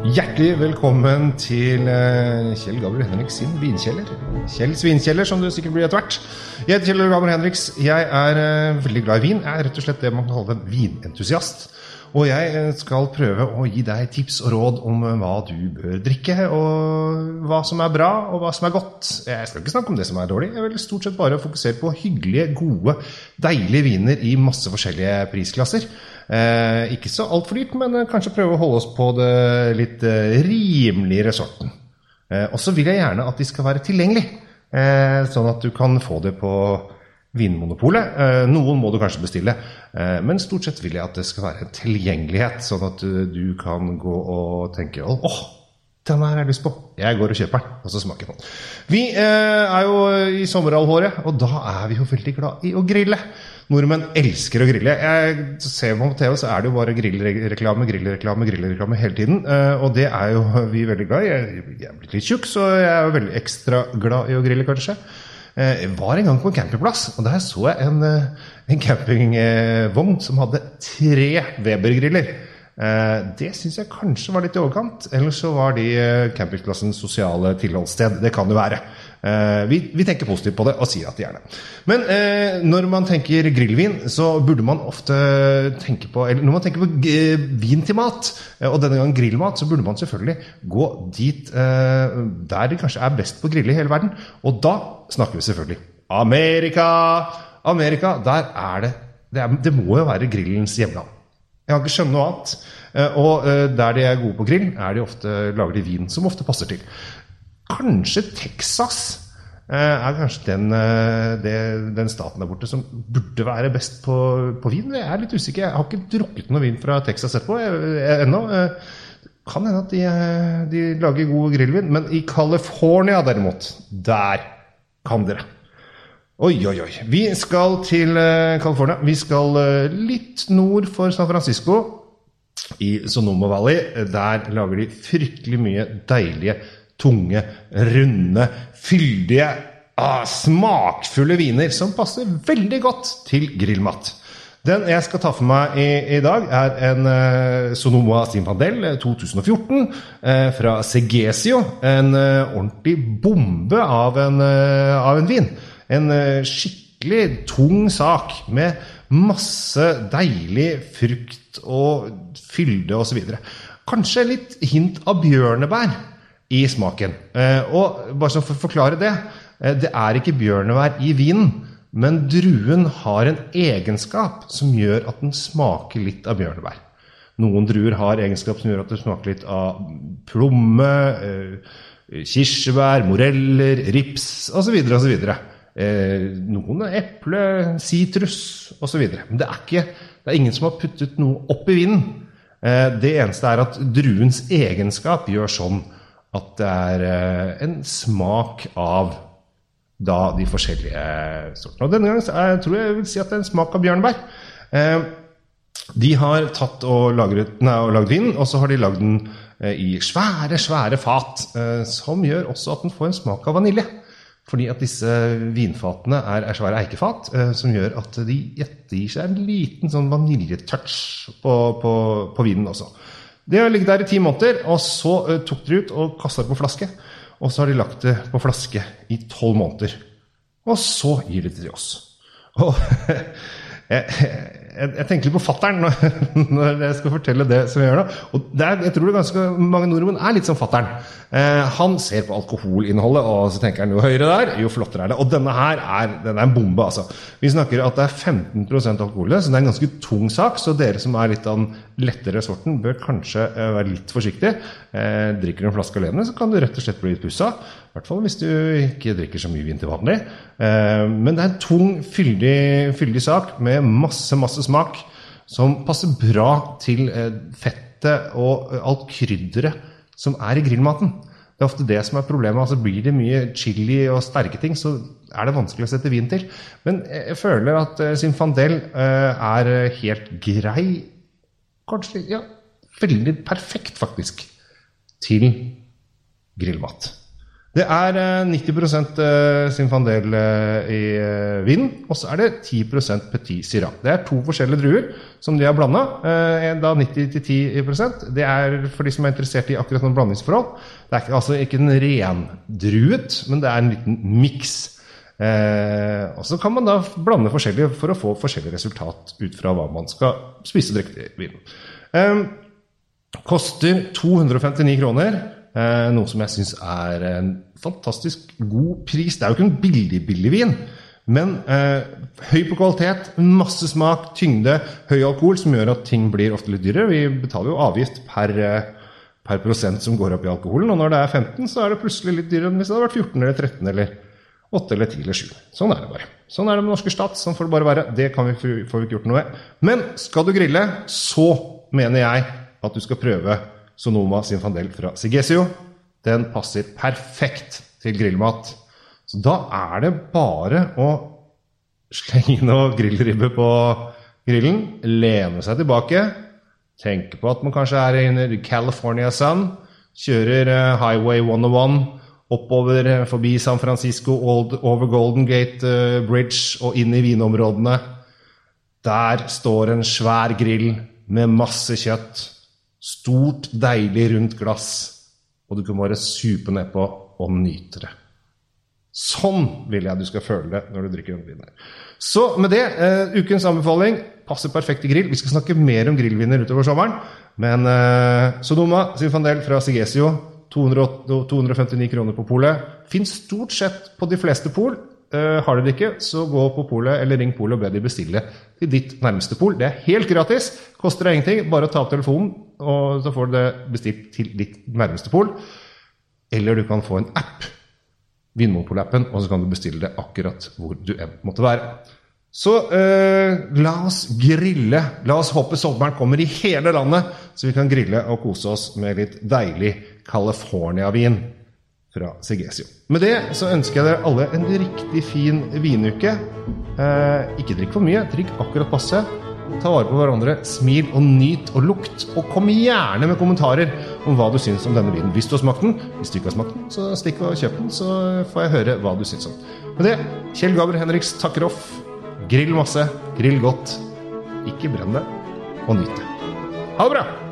Hjertelig velkommen til eh, Kjell Gabriel Henriks sin vinkjeller. Kjells vinkjeller, som du sikkert blir etter hvert. Jeg heter Kjell Gabriel Henriks. Jeg er eh, veldig glad i vin. Jeg er rett og slett det man kan kalle en vinentusiast. Og jeg eh, skal prøve å gi deg tips og råd om eh, hva du bør drikke, og hva som er bra, og hva som er godt. Jeg skal ikke snakke om det som er dårlig. Jeg vil stort sett bare fokusere på hyggelige, gode, deilige viner i masse forskjellige prisklasser. Eh, ikke så altfor dyrt, men eh, kanskje prøve å holde oss på det litt rimeligere sorten. Eh, og så vil jeg gjerne at de skal være tilgjengelige, sånn at du kan få det på Vinmonopolet. Eh, noen må du kanskje bestille, eh, men stort sett vil jeg at det skal være en tilgjengelighet, sånn at du, du kan gå og tenke åh, den her har jeg lyst på. Jeg går og kjøper den, og så smaker den. Vi eh, er jo i sommerhalvåret, og da er vi jo veldig glad i å grille. Nordmenn elsker å grille. Jeg ser på TV, så er det jo bare grillreklame, grillreklame, grillreklame hele tiden. Eh, og det er jo vi veldig glad i. Jeg er blitt litt tjukk, så jeg er jo veldig ekstra glad i å grille, kanskje. Eh, Jeg var en gang på en campingplass, og der så jeg en, eh, en campingvogn som hadde tre Weber-griller. Eh, Det syns jeg kanskje var litt i overkant. Eller så var de eh, campingplassens sosiale tilholdssted. Det kan det være. Eh, Vi, vi tenker positivt på det og sier at de er det. Men når man tenker grillvin, så burde man ofte tenke på Eller når man tenker på vin til mat, og denne gangen grillmat, så burde man selvfølgelig gå dit der det kanskje er best på å grille i hele verden. Og da snakker vi selvfølgelig Amerika! Amerika, der er det Det, er, det må jo være grillens hjemland. Jeg kan ikke skjønne noe annet. Eh, Og eh, der de er gode på grill, er de ofte, lager de vin som ofte passer til. Kanskje Texas eh, er kanskje den, den staten der borte som burde være best på, på vin. Jeg er litt usikker. Jeg har ikke drukket noe vin fra Texas etterpå ennå. Kan hende at de, de lager god grillvin. Men i California derimot, der kan dere. Oi, oi, oi. Vi skal til eh, California. Vi skal eh, litt nord for San Francisco, i Sonoma Valley. Der lager de fryktelig mye deilige, tunge, runde, fyldige, ah, smakfulle viner som passer veldig godt til grillmat. Den jeg skal ta for meg i, i dag, er en eh, Sonoma Zinfandel eh, 2014 eh, fra Segesio. En eh, ordentlig bombe av en, eh, av en vin. En eh, skikkelig tung sak med masse deilig frukt og fylde osv. Kanskje litt hint av bjørnebær i smaken. Eh, og bare så for å forklare det, eh, det er ikke bjørnebær i vinen, men druen har en egenskap som gjør at den smaker litt av bjørnebær. Noen druer har egenskap som gjør at det smaker litt av plomme, kirsebær, moreller, rips osv. osv. Eh, noen er eple, sitrus osv. Men det er, ikke, det er ingen som har puttet noe opp i vinen. Eh, det eneste er at druens egenskap gjør sånn at det er eh, en smak av da de forskjellige sortene. Og denne gangen så er, tror jeg jeg vil si at det er en smak av bjørnbær. Eh, de har tatt og lagret, nei, og lagd vinen, og så har de lagd den eh, i svære, svære fat, eh, som gjør også at den får en smak av vanilje. Fordi at disse vinfatene er, er svære eikefat, eh, som gjør at de ettergir seg en liten sånn vaniljetouch på, på, på vinen også. Det har ligget der i ti måneder, og så eh, tok de ut og kasta det på flaske. Og så har de lagt det på flaske i tolv måneder. Og så gir de det til oss. Og jeg, jeg tenker litt på fattern når, når jeg skal fortelle det som jeg gjør nå. Og er, jeg tror det ganske mange nordmenn er litt som fattern. Eh, han ser på alkoholinnholdet, og så tenker han jo høyere der, jo flottere er det. Og denne her er, den er en bombe, altså. Vi snakker at det er 15% alkohol, så det er en ganske tung sak. Så dere som er litt av den lettere sorten, bør kanskje eh, være litt forsiktige. Eh, drikker du en flaske alene, så kan du rett og slett bli litt pussa. I hvert fall hvis du ikke drikker så mye vin til vanlig. Eh, men det er en tung, fyldig, fyldig sak med masse, masse smak som passer bra til eh, fettet og eh, alt krydderet som er i grillmaten. Det er ofte det som er problemet. altså Blir det mye chili og sterke ting, så er det vanskelig å sette vin til. Men jeg føler at eh, Zinfandel eh, er helt grei. Kanskje ja, veldig perfekt, faktisk, til grillmat. Det er eh, 90 eh, Sinfandel eh, i vin, og så er det 10% Petit Syrah. Det er to forskjellige druer som de har blanda. Da 90-10% Det er for de som er interessert i akkurat noen blandingsforhold. Det er altså ikke en rendruet, men det er en liten miks. Eh, og så kan man da blande forskjellige for å få forskjellig resultat ut fra hva man skal spise og drikke i vinen. Eh, koster 259 kroner. Eh, noe som jeg syns er en fantastisk god pris. Det er jo ikke en billig, billig vin. Men eh, høy på kvalitet, masse smak, tyngde, høy alkohol, som gjør at ting blir ofte litt dyrere. Vi betaler jo avgift per, eh, per prosent som går opp i alkoholen. Og når det er 15, så er det plutselig litt dyrere enn hvis det hadde vært 14 eller 13 eller 8 eller 10 eller 7. Sånn er det bare. Sånn er det med norske stat. Sånn får det bare være. Det vi, får vi ikke gjort noe med. Men skal du grille, så mener jeg at du skal prøve Sonoma Sinfandel fra Sigesio. Den passer perfekt til grillmat. Så da er det bare å slenge noe grillribbe på grillen, lene seg tilbake, tenke på at man kanskje er under California Sun, kjører eh, Highway 101 oppover eh, forbi San Francisco, over Golden Gate eh, Bridge og inn i vinområdene. Der står en svær grill med masse kjøtt. Stort, deilig, rundt glass. Og du kan bare supe nedpå og nyte det. Sånn vil jeg du skal føle det når du drikker den Så med det, uh, ukens anbefaling passer perfekt til grill. Vi skal snakke mer om grillviner utover sommeren. Men uh, Sodoma Sinfandel fra Sigesio, 200, 259 kroner på polet. Fins stort sett på de fleste pol. Eh, har dere det ikke, så gå på polet eller ring polet og be de bestille til ditt nærmeste pol. Det er helt gratis. Koster deg ingenting. Bare ta opp telefonen, og så får du det bestilt til ditt nærmeste pol. Eller du kan få en app, Vinmonopol-appen, og så kan du bestille det akkurat hvor du enn måtte være. Så eh, la oss grille. La oss håpe sommeren kommer i hele landet, så vi kan grille og kose oss med litt deilig California-vin fra Segesio. Med det så ønsker jeg dere alle en riktig fin vinuke. Eh, ikke drikk for mye, drikk akkurat passe. Ta vare på hverandre, smil og nyt og lukt. Og kom gjerne med kommentarer om hva du syns om denne vinen. Hvis du har smakt den. Hvis du ikke har smakt den, så stikk og kjøp den, så får jeg høre hva du syns om. Med det, Kjell Gabriel Henriks takker off. Grill masse, grill godt. Ikke brenn det, og nyt det. Ha det bra!